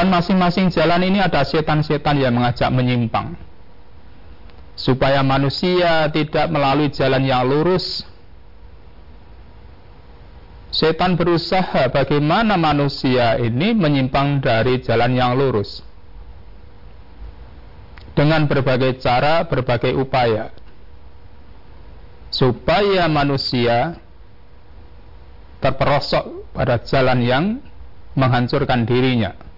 Dan masing-masing jalan ini ada setan-setan yang mengajak menyimpang. Supaya manusia tidak melalui jalan yang lurus. Setan berusaha bagaimana manusia ini menyimpang dari jalan yang lurus. Dengan berbagai cara, berbagai upaya. Supaya manusia terperosok pada jalan yang menghancurkan dirinya.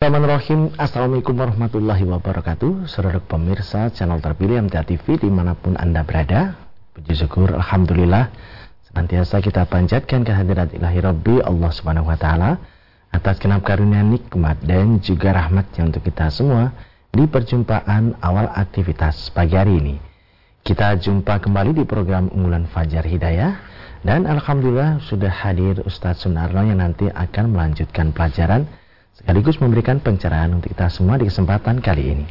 Bismillahirrahmanirrahim. Assalamualaikum warahmatullahi wabarakatuh. Saudara pemirsa channel terpilih MTA TV di mana pun anda berada Puji syukur Alhamdulillah. Senantiasa kita panjatkan kehadirat ilahi Rabbi Allah subhanahu wa ta'ala Atas kenap karunia nikmat dan juga rahmatnya untuk kita semua Di perjumpaan awal aktivitas pagi hari ini. Kita jumpa kembali di program unggulan Fajar Hidayah. Dan Alhamdulillah sudah hadir Ustadz Sunarno yang nanti akan melanjutkan pelajaran sekaligus memberikan pencerahan untuk kita semua di kesempatan kali ini.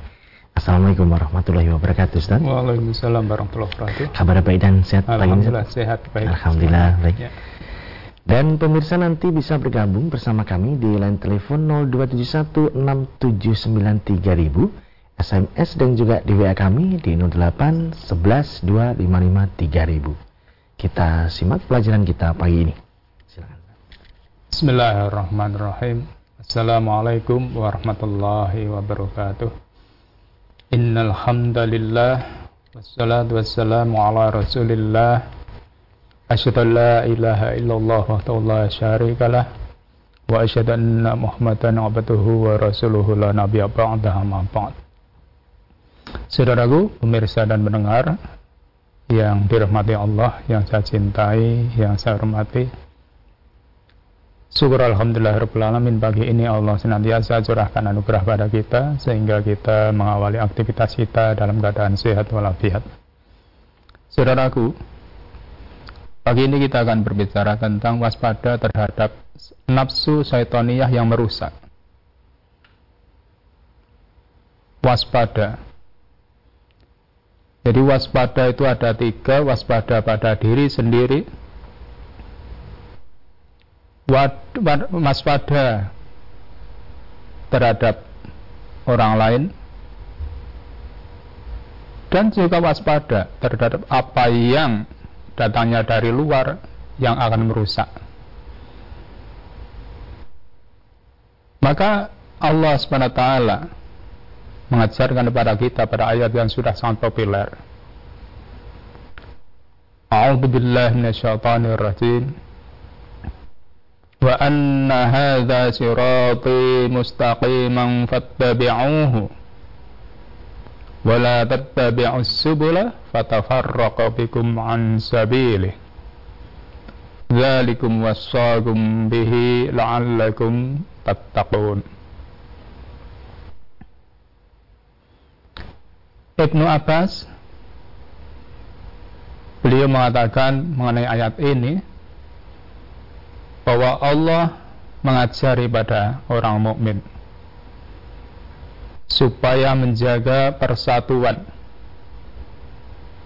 Assalamualaikum warahmatullahi wabarakatuh Ustaz. Waalaikumsalam warahmatullahi wabarakatuh. Kabar baik dan sehat pagi ini? Alhamdulillah sehat baik. Alhamdulillah baik. Ya. Dan pemirsa nanti bisa bergabung bersama kami di line telepon 02716793000 SMS dan juga di WA kami di 08 11 Kita simak pelajaran kita pagi ini. Silakan. Bismillahirrahmanirrahim. Assalamualaikum warahmatullahi wabarakatuh. Innal hamdalillah wassalatu wassalamu ala Rasulillah. Asyhadu an la ilaha illallah wa la syarikalah wa asyhadu anna Muhammadan abduhu wa rasuluhu la nabiyya ba'dahu ma ba'd. Saudaraku, pemirsa dan pendengar yang dirahmati Allah, yang saya cintai, yang saya hormati, Syukur Alhamdulillah Alamin pagi ini Allah senantiasa curahkan anugerah pada kita sehingga kita mengawali aktivitas kita dalam keadaan sehat walafiat. Saudaraku, pagi ini kita akan berbicara tentang waspada terhadap nafsu syaitoniyah yang merusak. Waspada. Jadi waspada itu ada tiga, waspada pada diri sendiri, waspada terhadap orang lain dan juga waspada terhadap apa yang datangnya dari luar yang akan merusak. Maka Allah SWT mengajarkan kepada kita pada ayat yang sudah sangat populer. A'udzu rajim. وأن هذا صراطي مستقيما فاتبعوه ولا تتبعوا السبل فتفرق بكم عن سبيله ذلكم وصاكم به لعلكم تتقون Ibnu Abbas beliau mengatakan mengenai ayat ini bahwa Allah mengajari pada orang mukmin supaya menjaga persatuan,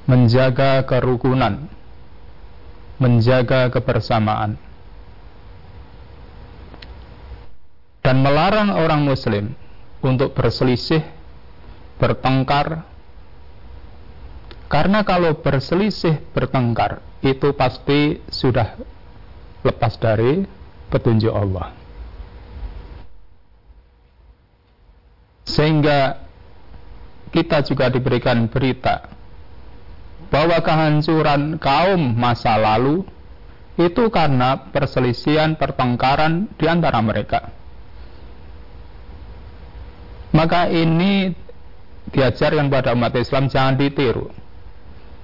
menjaga kerukunan, menjaga kebersamaan, dan melarang orang Muslim untuk berselisih, bertengkar, karena kalau berselisih, bertengkar itu pasti sudah lepas dari petunjuk Allah. Sehingga kita juga diberikan berita bahwa kehancuran kaum masa lalu itu karena perselisihan pertengkaran di antara mereka. Maka ini diajarkan pada umat Islam jangan ditiru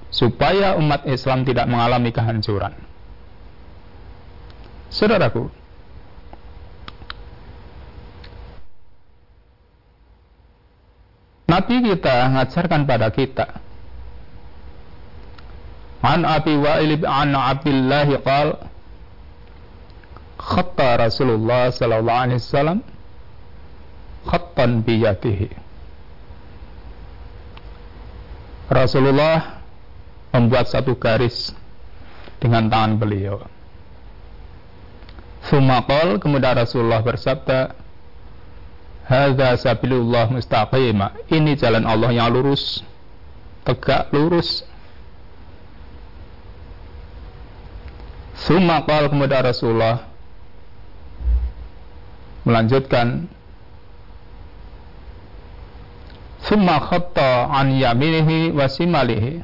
supaya umat Islam tidak mengalami kehancuran. Saudaraku, Nabi kita mengajarkan pada kita An Abi Wa'il an Abdullah qal khatta Rasulullah sallallahu alaihi wasallam khattan biyatihi Rasulullah membuat satu garis dengan tangan beliau. Sumakol kemudian Rasulullah bersabda, Hadza sabilullah mustaqima. Ini jalan Allah yang lurus, tegak lurus. Sumakol kemudian Rasulullah melanjutkan Summa khatta an yaminihi wa simalihi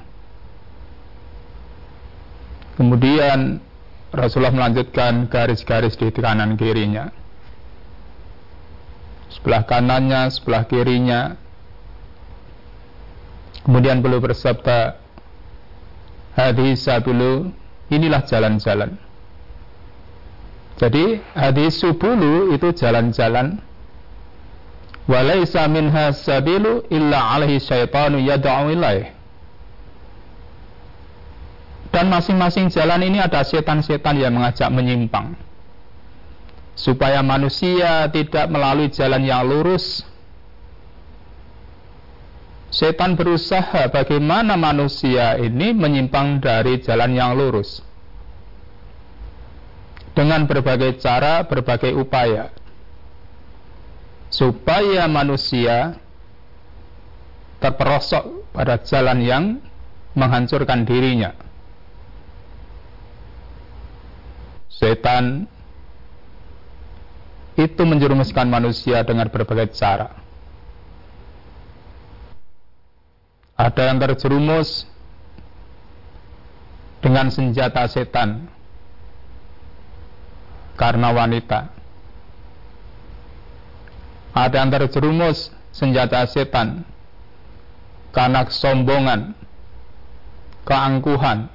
Kemudian Rasulullah melanjutkan garis-garis di kanan kirinya. Sebelah kanannya, sebelah kirinya. Kemudian beliau bersabda, hadis sabulu, inilah jalan-jalan. Jadi hadis subulu itu jalan-jalan. Walaysa minha sabilu illa alaihi syaitanu yada'u ilaih dan masing-masing jalan ini ada setan-setan yang mengajak menyimpang. Supaya manusia tidak melalui jalan yang lurus. Setan berusaha bagaimana manusia ini menyimpang dari jalan yang lurus. Dengan berbagai cara, berbagai upaya. Supaya manusia terperosok pada jalan yang menghancurkan dirinya Setan itu menjerumuskan manusia dengan berbagai cara. Ada yang terjerumus dengan senjata setan karena wanita. Ada yang terjerumus senjata setan karena kesombongan, keangkuhan,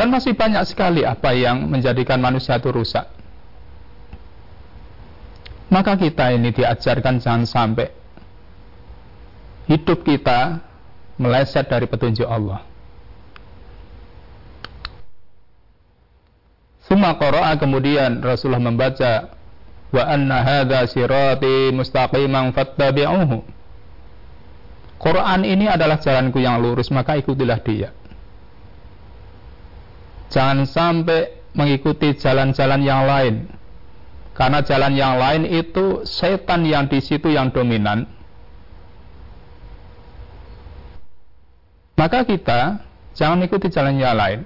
Dan masih banyak sekali apa yang menjadikan manusia itu rusak. Maka kita ini diajarkan jangan sampai hidup kita meleset dari petunjuk Allah. Suma qara'a kemudian Rasulullah membaca wa anna hadza sirati mustaqiman fattabi'uhu. Quran ini adalah jalanku yang lurus maka ikutilah dia. Jangan sampai mengikuti jalan-jalan yang lain. Karena jalan yang lain itu setan yang di situ yang dominan. Maka kita jangan mengikuti jalan yang lain.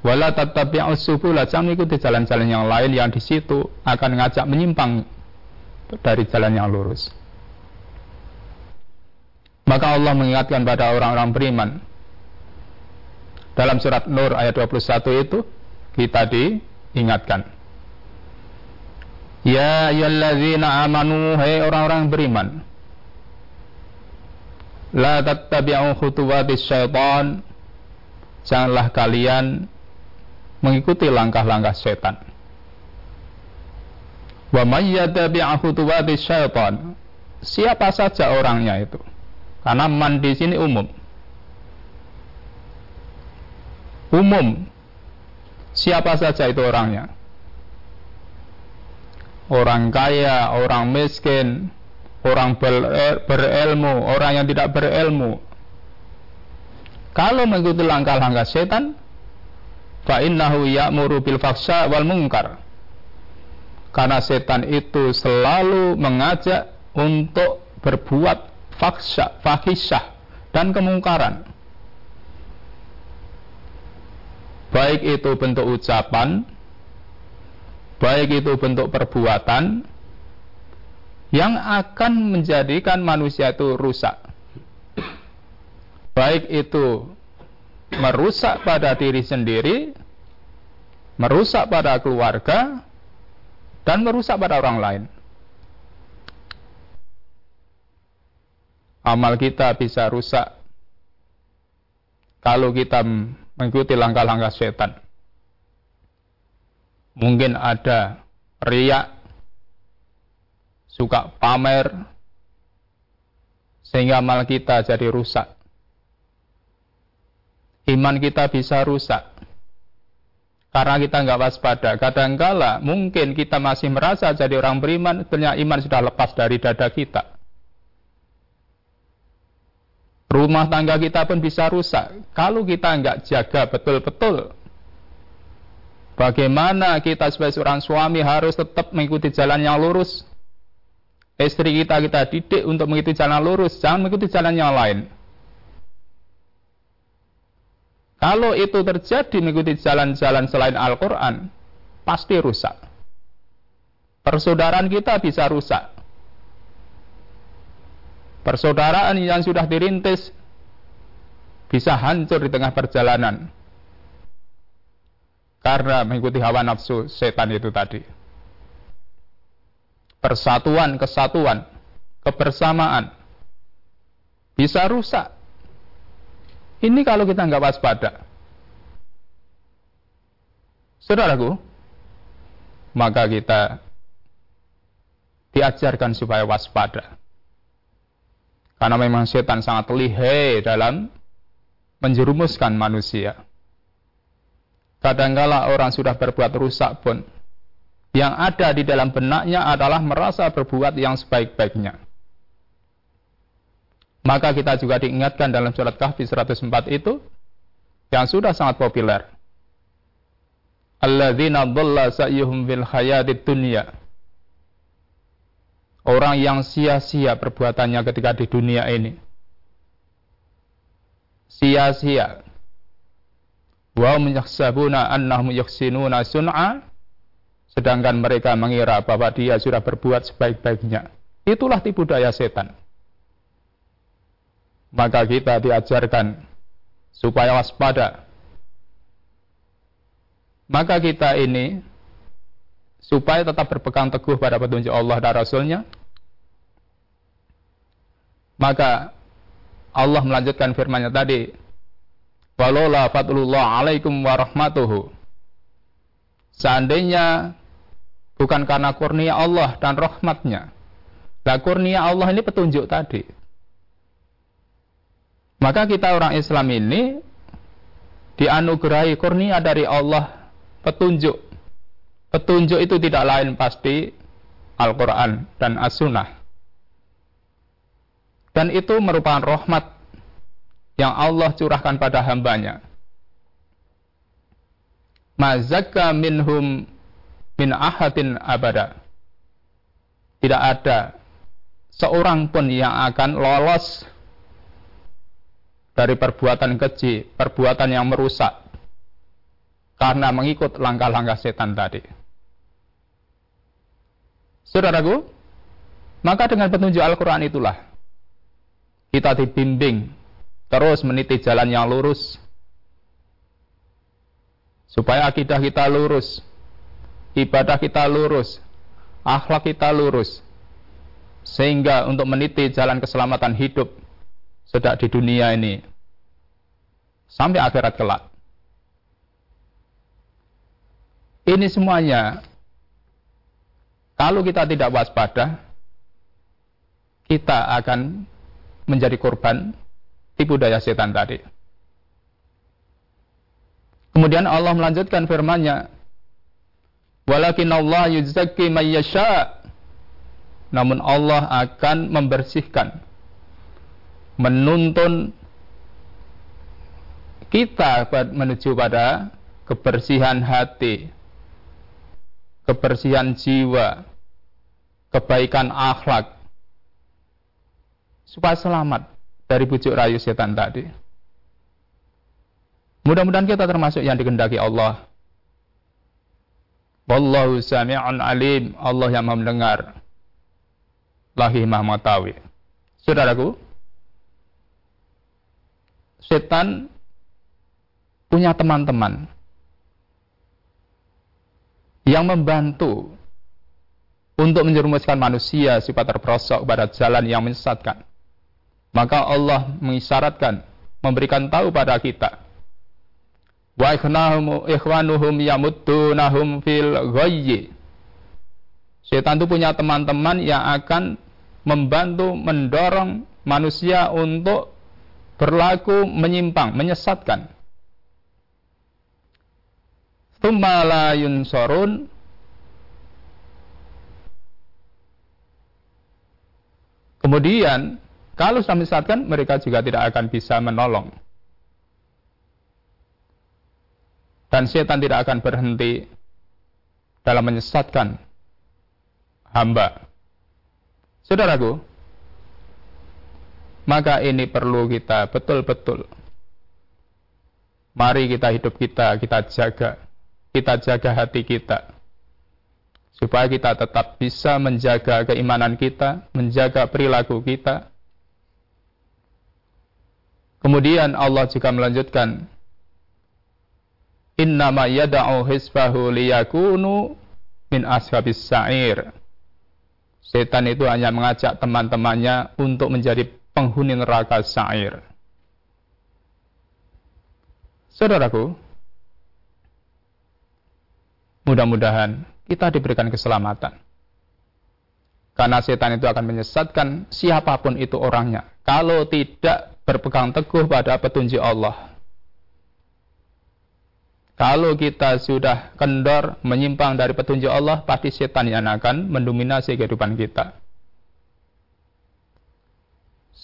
Wala tatabi'us subula, jangan mengikuti jalan-jalan yang lain yang di situ akan ngajak menyimpang dari jalan yang lurus. Maka Allah mengingatkan pada orang-orang beriman, dalam surat Nur ayat 21 itu kita diingatkan. Ya ayyuhalladzina amanu hai orang-orang beriman. La tattabi'u khutuwatis syaitan. Janganlah kalian mengikuti langkah-langkah setan. Wa may yattabi'u khutuwatis syaitan. Siapa saja orangnya itu. Karena man di sini umum umum siapa saja itu orangnya orang kaya, orang miskin, orang berilmu, orang yang tidak berilmu. Kalau mengikuti langkah-langkah setan, fa innahu ya'muru bil wal mungkar. Karena setan itu selalu mengajak untuk berbuat faksha, fahisyah dan kemungkaran. Baik itu bentuk ucapan, baik itu bentuk perbuatan yang akan menjadikan manusia itu rusak. Baik itu merusak pada diri sendiri, merusak pada keluarga, dan merusak pada orang lain. Amal kita bisa rusak kalau kita mengikuti langkah-langkah setan. Mungkin ada riak, suka pamer, sehingga amal kita jadi rusak. Iman kita bisa rusak. Karena kita nggak waspada. Kadangkala mungkin kita masih merasa jadi orang beriman, ternyata iman sudah lepas dari dada kita. Rumah tangga kita pun bisa rusak kalau kita nggak jaga betul-betul. Bagaimana kita sebagai seorang suami harus tetap mengikuti jalan yang lurus. Istri kita kita didik untuk mengikuti jalan lurus, jangan mengikuti jalan yang lain. Kalau itu terjadi mengikuti jalan-jalan selain Al-Quran, pasti rusak. Persaudaraan kita bisa rusak. Persaudaraan yang sudah dirintis bisa hancur di tengah perjalanan karena mengikuti hawa nafsu setan itu tadi. Persatuan, kesatuan, kebersamaan bisa rusak. Ini kalau kita nggak waspada. Saudaraku, maka kita diajarkan supaya waspada. Karena memang setan sangat lihai dalam menjerumuskan manusia. Kadangkala orang sudah berbuat rusak pun, yang ada di dalam benaknya adalah merasa berbuat yang sebaik-baiknya. Maka kita juga diingatkan dalam surat Kahfi 104 itu, yang sudah sangat populer. Alladzina dhalla sa'yuhum fil hayatid dunya orang yang sia-sia perbuatannya ketika di dunia ini. Sia-sia. Wa menyaksabuna annahum yaksinuna sun'a sedangkan mereka mengira bahwa dia sudah berbuat sebaik-baiknya. Itulah tipu daya setan. Maka kita diajarkan supaya waspada. Maka kita ini supaya tetap berpegang teguh pada petunjuk Allah dan Rasulnya. Maka Allah melanjutkan firman-Nya tadi. Walola fatulullah alaikum warahmatuhu. Seandainya bukan karena kurnia Allah dan rahmatnya. Lah kurnia Allah ini petunjuk tadi. Maka kita orang Islam ini dianugerahi kurnia dari Allah petunjuk Petunjuk itu tidak lain pasti Al-Quran dan As-Sunnah. Dan itu merupakan rahmat yang Allah curahkan pada hambanya. Mazakka minhum min ahadin abada. Tidak ada seorang pun yang akan lolos dari perbuatan keji, perbuatan yang merusak karena mengikut langkah-langkah setan tadi. Saudaraku, maka dengan petunjuk Al-Quran itulah kita dibimbing terus meniti jalan yang lurus supaya akidah kita lurus, ibadah kita lurus, akhlak kita lurus, sehingga untuk meniti jalan keselamatan hidup sedang di dunia ini sampai akhirat kelak. Ini semuanya kalau kita tidak waspada, kita akan menjadi korban tipu daya setan tadi. Kemudian Allah melanjutkan firman-Nya, "Walakin Allah yuzakki may yasha." Namun Allah akan membersihkan menuntun kita menuju pada kebersihan hati, kebersihan jiwa, kebaikan akhlak, supaya selamat dari bujuk rayu setan tadi. Mudah-mudahan kita termasuk yang dikendaki Allah. Wallahu sami'un alim. Allah yang mendengar. Lahi mahmatawi. Saudaraku, setan punya teman-teman yang membantu untuk menjerumuskan manusia sifat terperosok pada jalan yang menyesatkan. Maka Allah mengisyaratkan, memberikan tahu pada kita. Wa ikhwanuhum yamuttunahum fil ghayyi. Setan itu punya teman-teman yang akan membantu mendorong manusia untuk berlaku menyimpang, menyesatkan. Thumma la yunsorun Kemudian Kalau sudah menyesatkan, mereka juga tidak akan bisa menolong. Dan setan tidak akan berhenti dalam menyesatkan hamba. Saudaraku, maka ini perlu kita betul-betul. Mari kita hidup kita, kita jaga. Kita jaga hati kita. Supaya kita tetap bisa menjaga keimanan kita, menjaga perilaku kita. Kemudian Allah juga melanjutkan, Innama yada'u hisbahu liyakunu min ashabis sa'ir. Setan itu hanya mengajak teman-temannya untuk menjadi penghuni neraka sa'ir. Saudaraku, mudah-mudahan kita diberikan keselamatan. Karena setan itu akan menyesatkan siapa pun itu orangnya. Kalau tidak berpegang teguh pada petunjuk Allah. Kalau kita sudah kendor menyimpang dari petunjuk Allah, pasti setan yang akan mendominasi kehidupan kita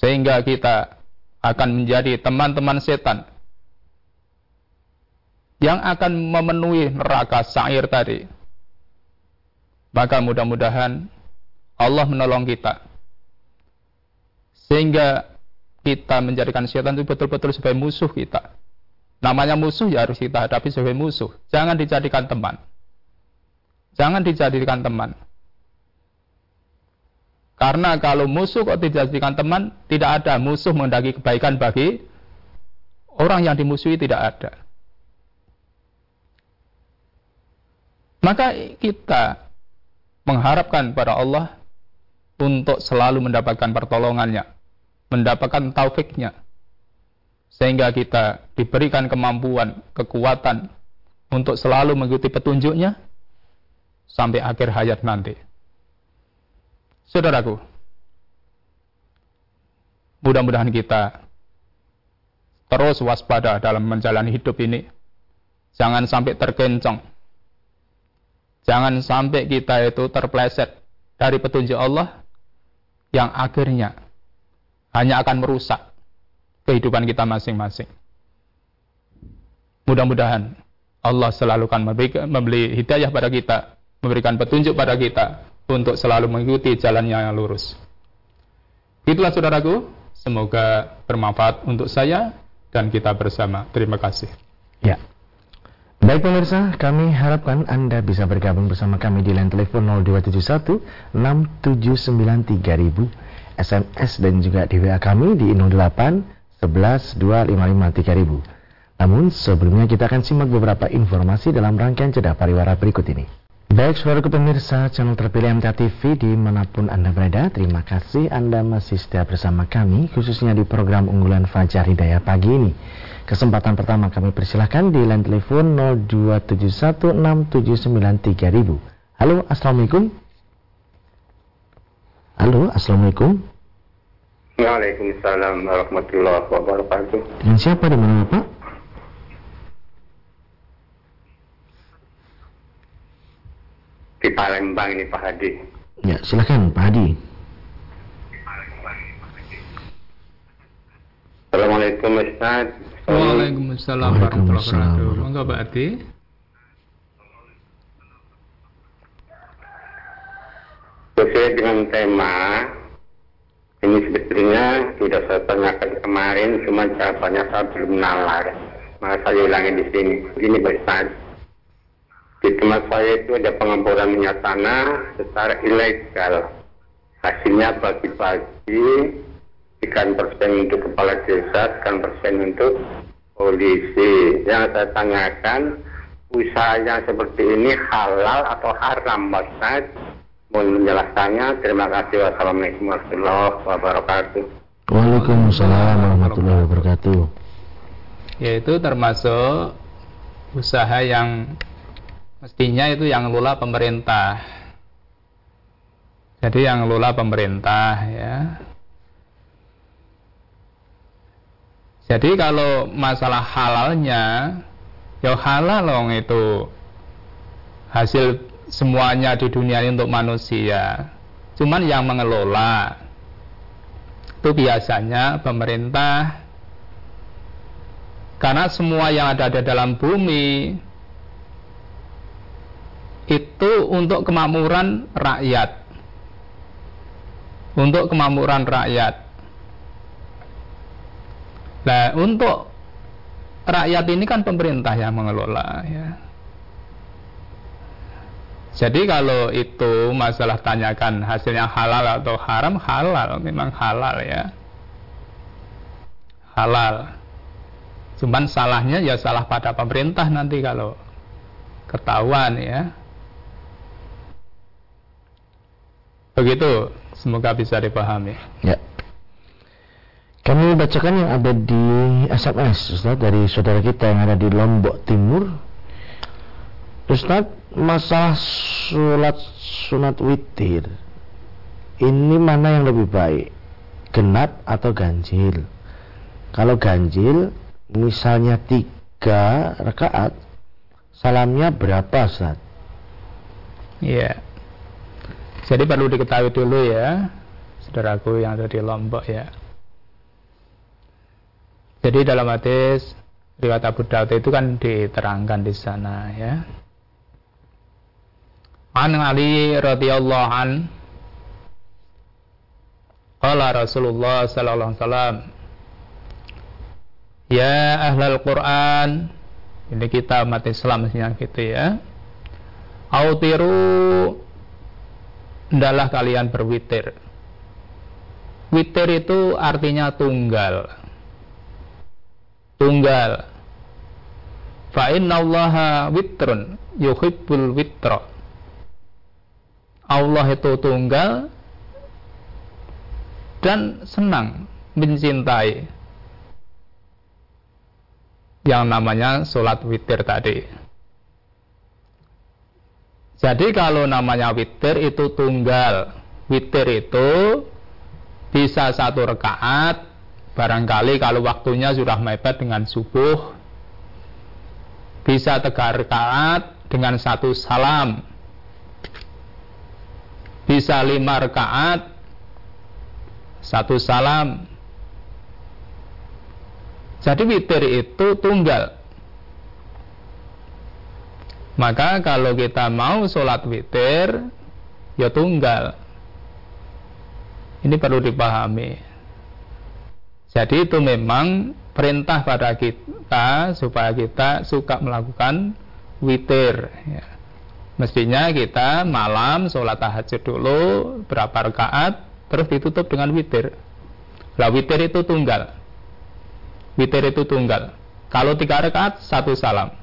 sehingga kita akan menjadi teman-teman setan yang akan memenuhi neraka sa'ir tadi. Maka mudah-mudahan Allah menolong kita. Sehingga kita menjadikan setan itu betul-betul sebagai musuh kita. Namanya musuh ya harus kita hadapi sebagai musuh. Jangan dijadikan teman. Jangan dijadikan teman. Karena kalau musuh kok dijadikan teman, tidak ada musuh mendaki kebaikan bagi orang yang dimusuhi tidak ada. Maka kita mengharapkan pada Allah untuk selalu mendapatkan pertolongannya, mendapatkan taufiknya, sehingga kita diberikan kemampuan, kekuatan untuk selalu mengikuti petunjuknya sampai akhir hayat nanti. Saudaraku, mudah-mudahan kita terus waspada dalam menjalani hidup ini. Jangan sampai terkencang. Jangan sampai kita itu terpleset dari petunjuk Allah yang akhirnya hanya akan merusak kehidupan kita masing-masing. Mudah-mudahan Allah selalu akan memberi hidayah pada kita, memberikan petunjuk pada kita untuk selalu mengikuti jalannya yang lurus. Itulah saudaraku, semoga bermanfaat untuk saya dan kita bersama. Terima kasih. Ya. Baik pemirsa, kami harapkan Anda bisa bergabung bersama kami di line telepon 0271 6793000 SMS dan juga di WA kami di 08 11 255 3000. Namun sebelumnya kita akan simak beberapa informasi dalam rangkaian jeda pariwara berikut ini. Baik, saudara pemirsa channel terpilih MTA TV di mana pun Anda berada, terima kasih Anda masih setia bersama kami, khususnya di program unggulan Fajar Hidayah pagi ini. Kesempatan pertama kami persilahkan di line telepon 02716793000. Halo, Assalamualaikum. Halo, Assalamualaikum. Waalaikumsalam warahmatullahi wabarakatuh. Dengan siapa di mana Pak? di Palembang ini Pak Hadi. Ya, silakan Pak Hadi. Assalamualaikum Ustaz. Waalaikumsalam warahmatullahi wabarakatuh. Monggo Pak Hadi. Sesuai dengan tema ini sebetulnya sudah saya tanyakan kemarin, cuma jawabannya saya belum nalar. Maka saya ulangi di sini. Begini Pak Ustaz di tempat saya itu ada pengeboran minyak tanah secara ilegal. Hasilnya bagi-bagi ikan persen untuk kepala desa, ikan persen untuk polisi. Yang saya tanyakan, usahanya seperti ini halal atau haram, Ustaz? Mohon menjelaskannya. Terima kasih. Wassalamualaikum warahmatullahi wabarakatuh. Waalaikumsalam warahmatullahi wabarakatuh. Yaitu termasuk usaha yang mestinya itu yang lula pemerintah. Jadi yang lula pemerintah ya. Jadi kalau masalah halalnya, ya halal loh itu hasil semuanya di dunia ini untuk manusia. Cuman yang mengelola itu biasanya pemerintah karena semua yang ada di dalam bumi itu untuk kemakmuran rakyat. Untuk kemakmuran rakyat. Nah, untuk rakyat ini kan pemerintah yang mengelola ya. Jadi kalau itu masalah tanyakan hasilnya halal atau haram, halal, memang halal ya. Halal. Cuman salahnya ya salah pada pemerintah nanti kalau ketahuan ya. Begitu, semoga bisa dipahami. Ya. Kami bacakan yang ada di SMS Ustaz dari saudara kita yang ada di Lombok Timur. Ustaz, masalah sholat sunat witir ini mana yang lebih baik? Genap atau ganjil? Kalau ganjil misalnya tiga rakaat salamnya berapa Ustaz? Iya. Jadi perlu diketahui dulu ya, saudaraku yang ada di Lombok ya. Jadi dalam hadis riwayat Abu Dawud itu kan diterangkan di sana ya. An Ali radhiyallahu an Qala Rasulullah sallallahu alaihi wasallam Ya ahlal Quran Ini kita umat Islam gitu ya Autiru Hendaklah kalian berwitir Witir itu artinya tunggal Tunggal Fa allaha witrun yuhibbul witra Allah itu tunggal dan senang mencintai yang namanya sholat witir tadi. Jadi kalau namanya witir itu tunggal. Witir itu bisa satu rekaat, barangkali kalau waktunya sudah mepet dengan subuh, bisa tiga rekaat dengan satu salam, bisa lima rekaat, satu salam, jadi witir itu tunggal. Maka kalau kita mau sholat witir, ya tunggal. Ini perlu dipahami. Jadi itu memang perintah pada kita supaya kita suka melakukan witir. Ya. Mestinya kita malam sholat tahajud dulu berapa rakaat, terus ditutup dengan witir. Lah witir itu tunggal. Witir itu tunggal. Kalau tiga rakaat, satu salam.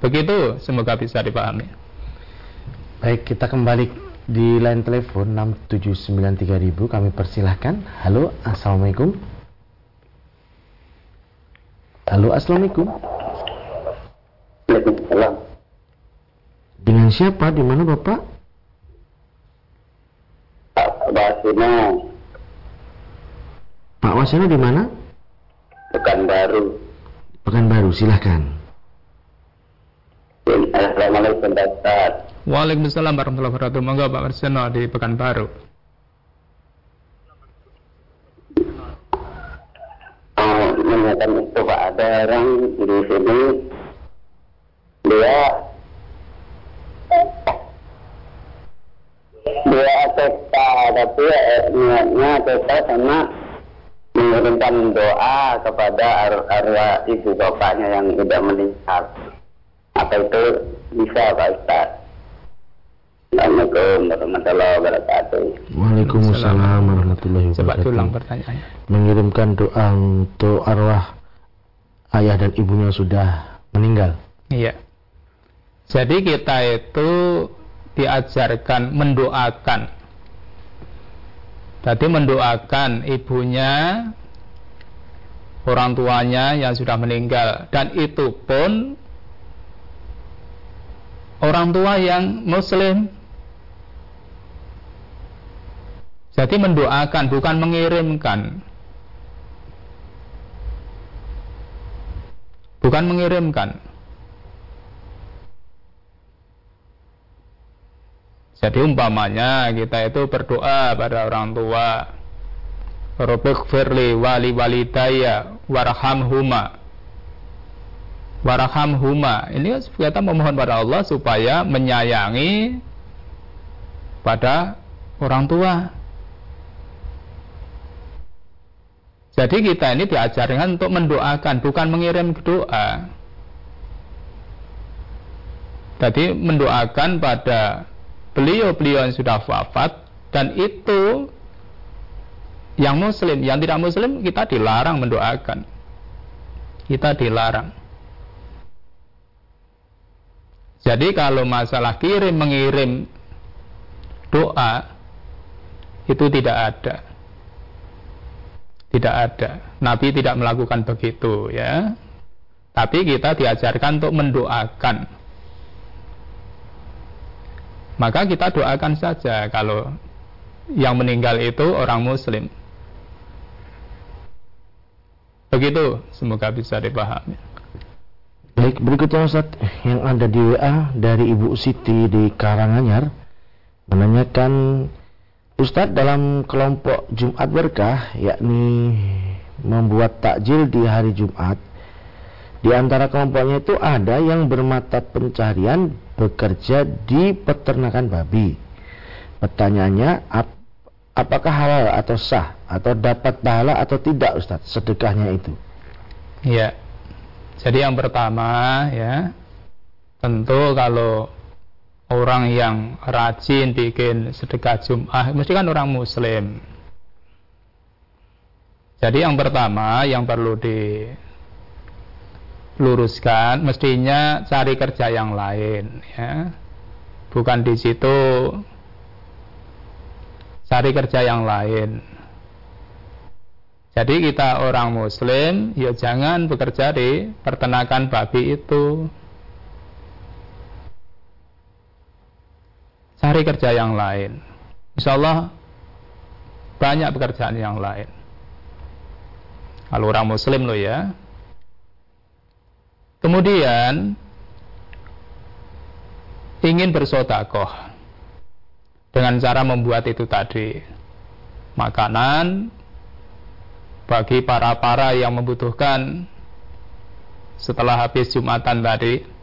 Begitu, semoga bisa dipahami. Baik, kita kembali di line telepon 6793000 kami persilahkan. Halo, Assalamualaikum. Halo, Assalamualaikum. Waalaikumsalam. Dengan siapa? Di mana Bapak? Pak Wasino, Pak Waseno di mana? Pekanbaru. Pekanbaru, silahkan. Assalamualaikum Pak. Waalaikumsalam warahmatullahi wabarakatuh. Monggo Pak Marseno di Pekanbaru. Menanyakan itu Pak, ada orang di sini dia dia ATK tapi eh, niatnya ATK sama mengirimkan doa kepada ar- arwah ibu bapaknya yang sudah meninggal. Apa itu bisa Pak Ustaz? Assalamualaikum warahmatullahi wabarakatuh. Waalaikumsalam warahmatullahi Coba wabarakatuh. ulang pertanyaannya. Mengirimkan doa untuk arwah ayah dan ibunya sudah meninggal. Iya. Jadi kita itu diajarkan mendoakan. Jadi mendoakan ibunya, orang tuanya yang sudah meninggal dan itu pun orang tua yang muslim. Jadi mendoakan bukan mengirimkan. Bukan mengirimkan. Jadi umpamanya kita itu berdoa pada orang tua. Rabbighfirli wali walidaya warhamhuma warhamhuma ini kita memohon pada Allah supaya menyayangi pada orang tua jadi kita ini diajarkan untuk mendoakan bukan mengirim doa jadi mendoakan pada beliau-beliau yang sudah wafat dan itu yang muslim, yang tidak muslim kita dilarang mendoakan. Kita dilarang. Jadi kalau masalah kirim mengirim doa itu tidak ada. Tidak ada. Nabi tidak melakukan begitu ya. Tapi kita diajarkan untuk mendoakan. Maka kita doakan saja kalau yang meninggal itu orang muslim. Begitu, semoga bisa dipahami. Baik, berikutnya Ustaz yang ada di WA dari Ibu Siti di Karanganyar menanyakan Ustadz dalam kelompok Jumat berkah yakni membuat takjil di hari Jumat di antara kelompoknya itu ada yang bermata pencarian bekerja di peternakan babi. Pertanyaannya, ap apakah halal atau sah atau dapat pahala atau tidak Ustaz sedekahnya itu? Ya. Jadi yang pertama ya tentu kalau orang yang rajin bikin sedekah Jum'ah mesti kan orang muslim. Jadi yang pertama yang perlu diluruskan mestinya cari kerja yang lain ya. Bukan di situ cari kerja yang lain. Jadi kita orang muslim ya jangan bekerja di pertenakan babi itu. Cari kerja yang lain. Insya Allah banyak pekerjaan yang lain. Kalau orang muslim loh ya. Kemudian ingin bersodakoh dengan cara membuat itu tadi makanan bagi para-para yang membutuhkan setelah habis Jumatan tadi.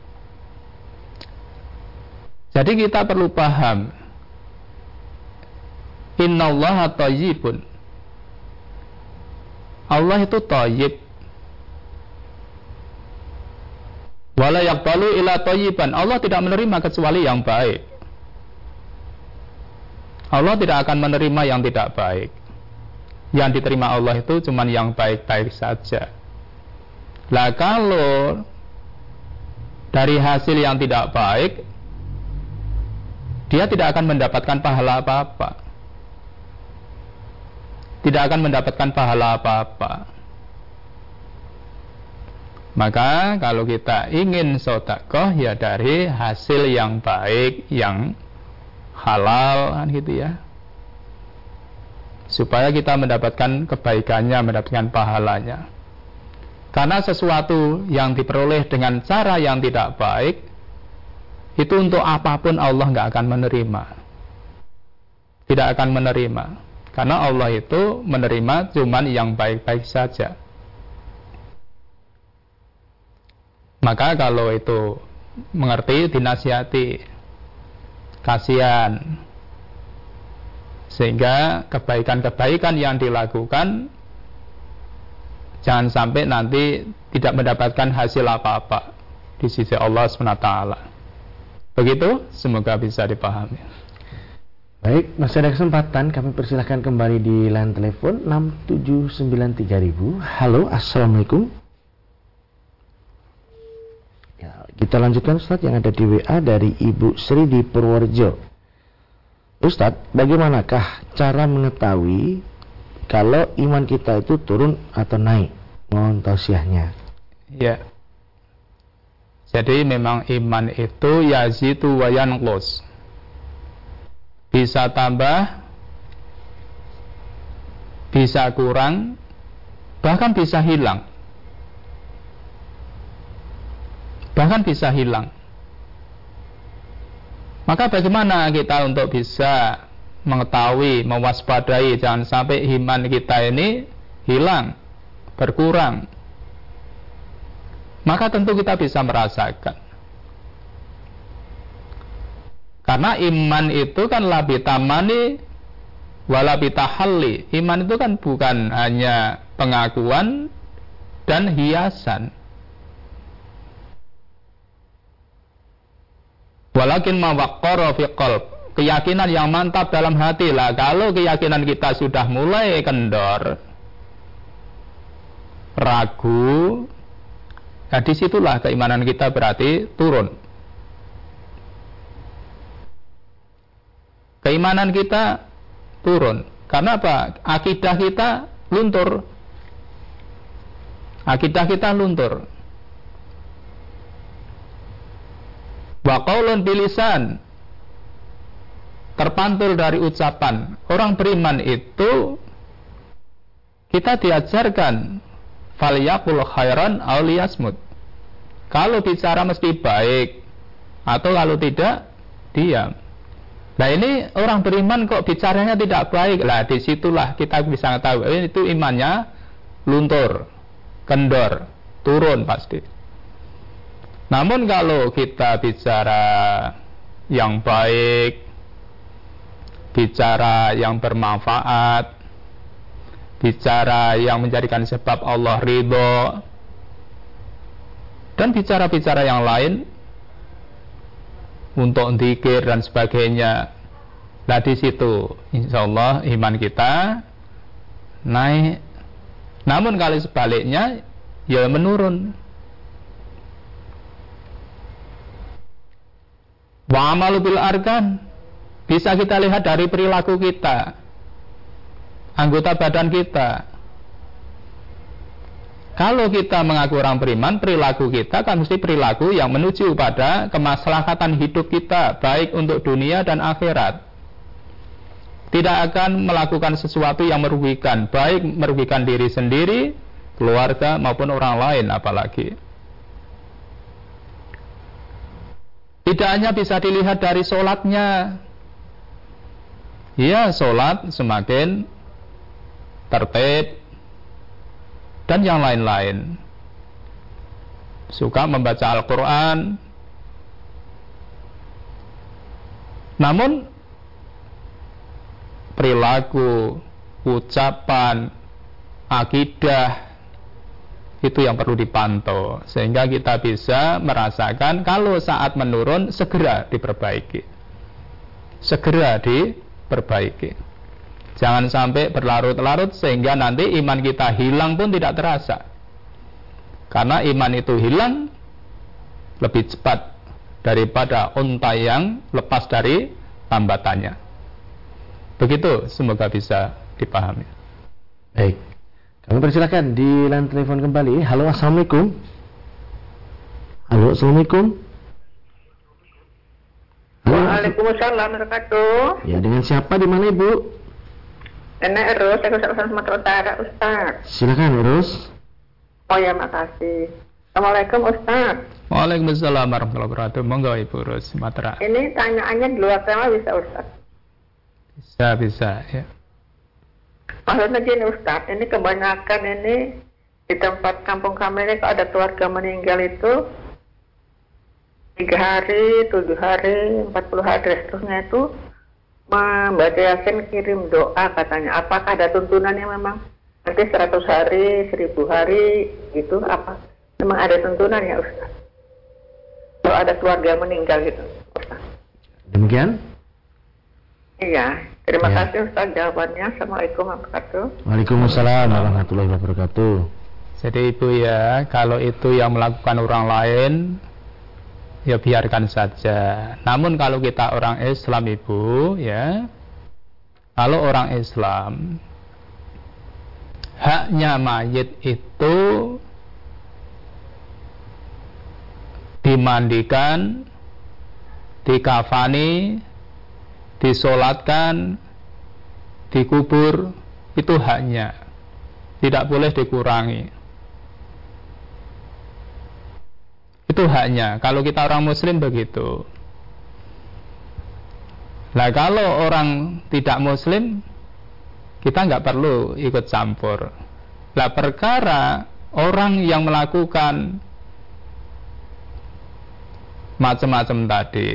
Jadi kita perlu paham. Innallaha tayyibun. Allah itu tayyib. Wala yakbalu ila tayyiban. Allah tidak menerima kecuali yang baik. Allah tidak akan menerima yang tidak baik. Yang diterima Allah itu cuma yang baik-baik saja. Lah kalau dari hasil yang tidak baik, dia tidak akan mendapatkan pahala apa-apa. Tidak akan mendapatkan pahala apa-apa. Maka kalau kita ingin sodakoh ya dari hasil yang baik, yang halal kan gitu ya supaya kita mendapatkan kebaikannya mendapatkan pahalanya karena sesuatu yang diperoleh dengan cara yang tidak baik itu untuk apa pun Allah nggak akan menerima. Tidak akan menerima. Karena Allah itu menerima cuman yang baik-baik saja. Maka kalau itu mengerti dinasihati. Kasihan. Sehingga kebaikan-kebaikan yang dilakukan jangan sampai nanti tidak mendapatkan hasil apa-apa di sisi Allah SWT begitu semoga bisa dipahami Baik, masih ada kesempatan kami persilahkan kembali di line telepon 6793000. Halo, Assalamualaikum. Kita lanjutkan Ustaz yang ada di WA dari Ibu Sri di Purworejo. Ustadz, bagaimanakah cara mengetahui kalau iman kita itu turun atau naik? Mohon tausiahnya. Ya. Jadi memang iman itu yazitu wa yanqus. Bisa tambah, bisa kurang, bahkan bisa hilang. bahkan bisa hilang. Maka bagaimana kita untuk bisa mengetahui, mewaspadai jangan sampai iman kita ini hilang, berkurang. Maka tentu kita bisa merasakan. Karena iman itu kan labi tamani walabi tahalli. Iman itu kan bukan hanya pengakuan dan hiasan. Walakin mawaqqara fi qalb. Keyakinan yang mantap dalam hati lah. Kalau keyakinan kita sudah mulai kendor, ragu, nah di situlah keimanan kita berarti turun. Keimanan kita turun. Karena apa? Akidah kita luntur. Akidah kita luntur. Wa qaulun bilisan terpantul dari ucapan. Orang beriman itu kita diajarkan falyakul khairan auliyasmut. Kalau bicara mesti baik atau kalau tidak diam. Nah ini orang beriman kok bicaranya tidak baik. Lah di situlah kita bisa tahu itu imannya luntur, kendor, turun pasti. Namun kalau kita bicara yang baik, bicara yang bermanfaat, bicara yang menjadikan sebab Allah ridho, dan bicara-bicara yang lain untuk zikir dan sebagainya. Nah di situ, insya Allah iman kita naik. Namun kali sebaliknya, ya menurun. Wa amalu bil arkan bisa kita lihat dari perilaku kita, anggota badan kita. Kalau kita mengaku orang beriman, perilaku kita kan mesti perilaku yang menuju pada kemaslahatan hidup kita, baik untuk dunia dan akhirat. Tidak akan melakukan sesuatu yang merugikan, baik merugikan diri sendiri, keluarga maupun orang lain apalagi. Tidak hanya bisa dilihat dari sholatnya. Ya, sholat semakin tertib dan yang lain-lain. Suka membaca Al-Quran. Namun, perilaku, ucapan, akidah, itu yang perlu dipantau sehingga kita bisa merasakan kalau saat menurun segera diperbaiki segera diperbaiki jangan sampai berlarut-larut sehingga nanti iman kita hilang pun tidak terasa karena iman itu hilang lebih cepat daripada unta yang lepas dari tambatannya begitu semoga bisa dipahami baik kami persilakan di line telepon kembali. Halo, assalamualaikum. Halo, assalamualaikum. Halo. Waalaikumsalam warahmatullahi Ya, dengan siapa di mana ibu? Enak Eros, saya Ustaz Sumatera Utara, Ustaz. Silakan Eros. Oh ya, makasih. Assalamualaikum Ustaz. Waalaikumsalam warahmatullahi wabarakatuh. Monggo Ibu Ros Sumatera. Ini tanyaannya di luar tema bisa Ustaz? Bisa, bisa ya. Maksudnya gini Ustadz, ini kebanyakan ini di tempat kampung kami ini kalau ada keluarga meninggal itu tiga hari, tujuh hari, empat puluh hari seterusnya itu membaca yasin kirim doa katanya. Apakah ada tuntunannya memang nanti seratus hari, seribu hari gitu apa? Memang ada tuntunan ya Ustaz? Kalau ada keluarga meninggal gitu Ustaz. Demikian? Iya, terima ya. kasih Ustaz jawabannya. Assalamualaikum warahmatullahi wabarakatuh. Waalaikumsalam warahmatullahi wabarakatuh. Jadi itu ya, kalau itu yang melakukan orang lain, ya biarkan saja. Namun kalau kita orang Islam ibu, ya, kalau orang Islam, haknya mayit itu dimandikan, dikafani, disolatkan, dikubur, itu haknya. Tidak boleh dikurangi. Itu haknya. Kalau kita orang muslim begitu. Nah kalau orang tidak muslim kita nggak perlu ikut campur. Lah perkara orang yang melakukan macam-macam tadi.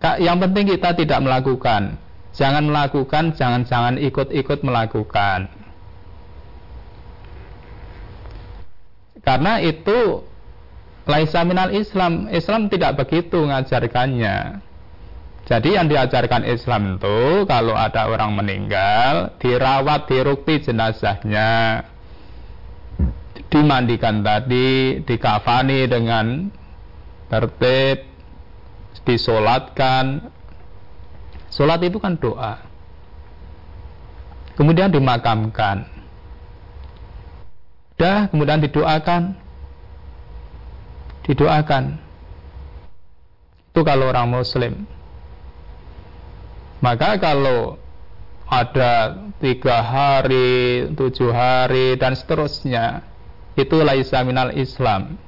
Yang penting kita tidak melakukan. Jangan melakukan, jangan-jangan ikut-ikut melakukan. Karena itu laisa minal Islam. Islam tidak begitu mengajarkannya. Jadi yang diajarkan Islam itu kalau ada orang meninggal, dirawat, dirukti jenazahnya, dimandikan tadi, dikafani dengan tertib, disolatkan. Solat itu kan doa. Kemudian dimakamkan. Dah, kemudian didoakan. Didoakan. Itu kalau orang muslim. Maka kalau ada tiga hari, tujuh hari, dan seterusnya, itu laisa minal Islam.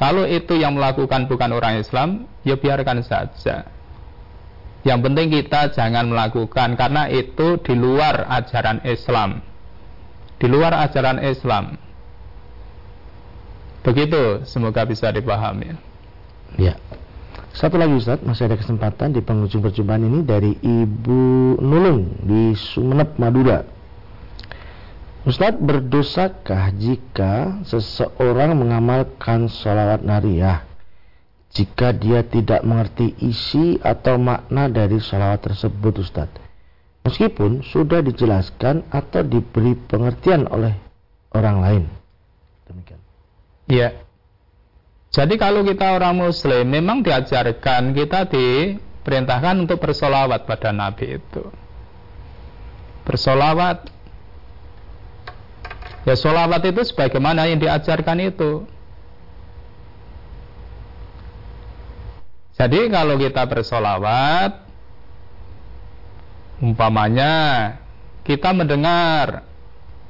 Kalau itu yang melakukan bukan orang Islam, ya biarkan saja. Yang penting kita jangan melakukan karena itu di luar ajaran Islam. Di luar ajaran Islam. Begitu, semoga bisa dipahami. Ya. Satu lagi Ustaz, masih ada kesempatan di penghujung perjumpaan ini dari Ibu Nulung di Sumeneb, Madura. Ustadz, berdosakah jika seseorang mengamalkan sholawat nariyah jika dia tidak mengerti isi atau makna dari sholawat tersebut Ustadz? Meskipun sudah dijelaskan atau diberi pengertian oleh orang lain. Demikian. Iya. Jadi kalau kita orang muslim memang diajarkan kita diperintahkan untuk bersolawat pada Nabi itu. Bersolawat Ya sholawat itu sebagaimana yang diajarkan itu. Jadi kalau kita bersolawat, umpamanya kita mendengar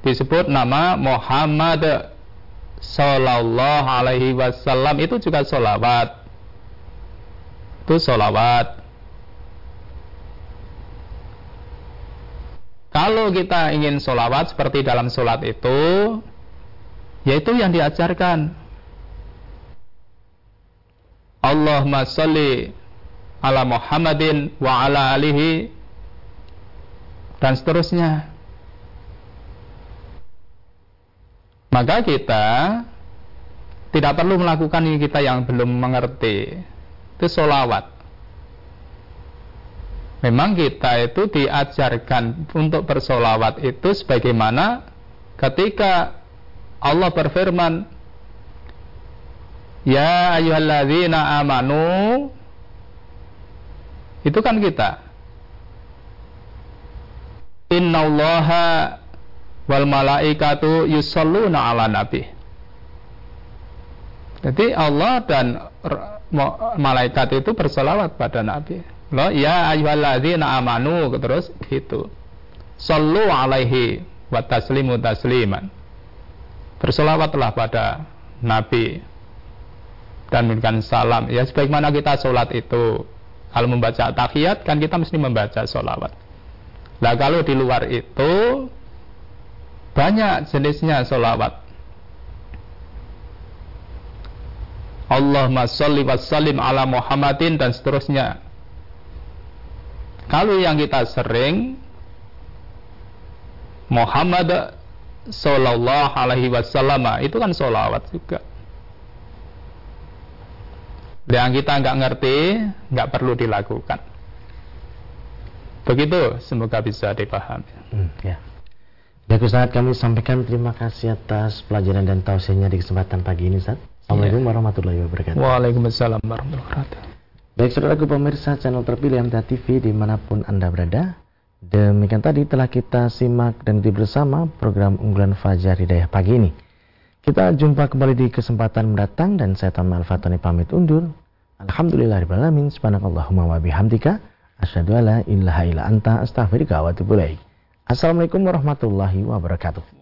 disebut nama Muhammad Sallallahu Alaihi Wasallam itu juga solawat. Itu solawat. Kalau kita ingin solawat seperti dalam solat itu, yaitu yang diajarkan. Allahumma salli ala Muhammadin wa ala alihi dan seterusnya. Maka kita tidak perlu melakukan ini kita yang belum mengerti. Itu solawat memang kita itu diajarkan untuk bersolawat itu sebagaimana ketika Allah berfirman Ya ayuhalladzina amanu itu kan kita Innallaha wal malaikatu yusalluna ala nabi jadi Allah dan malaikat itu bersolawat pada Nabi Lo ya ayyuhalladzina amanu terus gitu. Sallu alaihi wa taslimu tasliman. Bersolawatlah pada Nabi dan memberikan salam. Ya sebagaimana kita sholat itu. Kalau membaca tahiyat kan kita mesti membaca sholawat. Nah kalau di luar itu banyak jenisnya sholawat. Allahumma salli wa sallim ala Muhammadin dan seterusnya. Kalau yang kita sering Muhammad Sallallahu Alaihi Wasallam itu kan solawat juga. Yang kita nggak ngerti nggak perlu dilakukan. Begitu, semoga bisa dipahami. Hmm, ya. Baik Ustaz, kami sampaikan terima kasih atas pelajaran dan tausiahnya di kesempatan pagi ini Ustaz. Assalamualaikum ya. warahmatullahi wabarakatuh. Waalaikumsalam warahmatullahi wabarakatuh. Baik saudaraku pemirsa channel terpilih MTA TV di mana pun Anda berada Demikian tadi telah kita simak dan ikuti bersama program unggulan Fajar Hidayah pagi ini Kita jumpa kembali di kesempatan mendatang dan saya Tama Al-Fatani pamit undur Alhamdulillahirrahmanirrahim Subhanakallahumma wa bihamdika Asyadu ala ilaha illa anta astaghfirika wa Assalamualaikum warahmatullahi wabarakatuh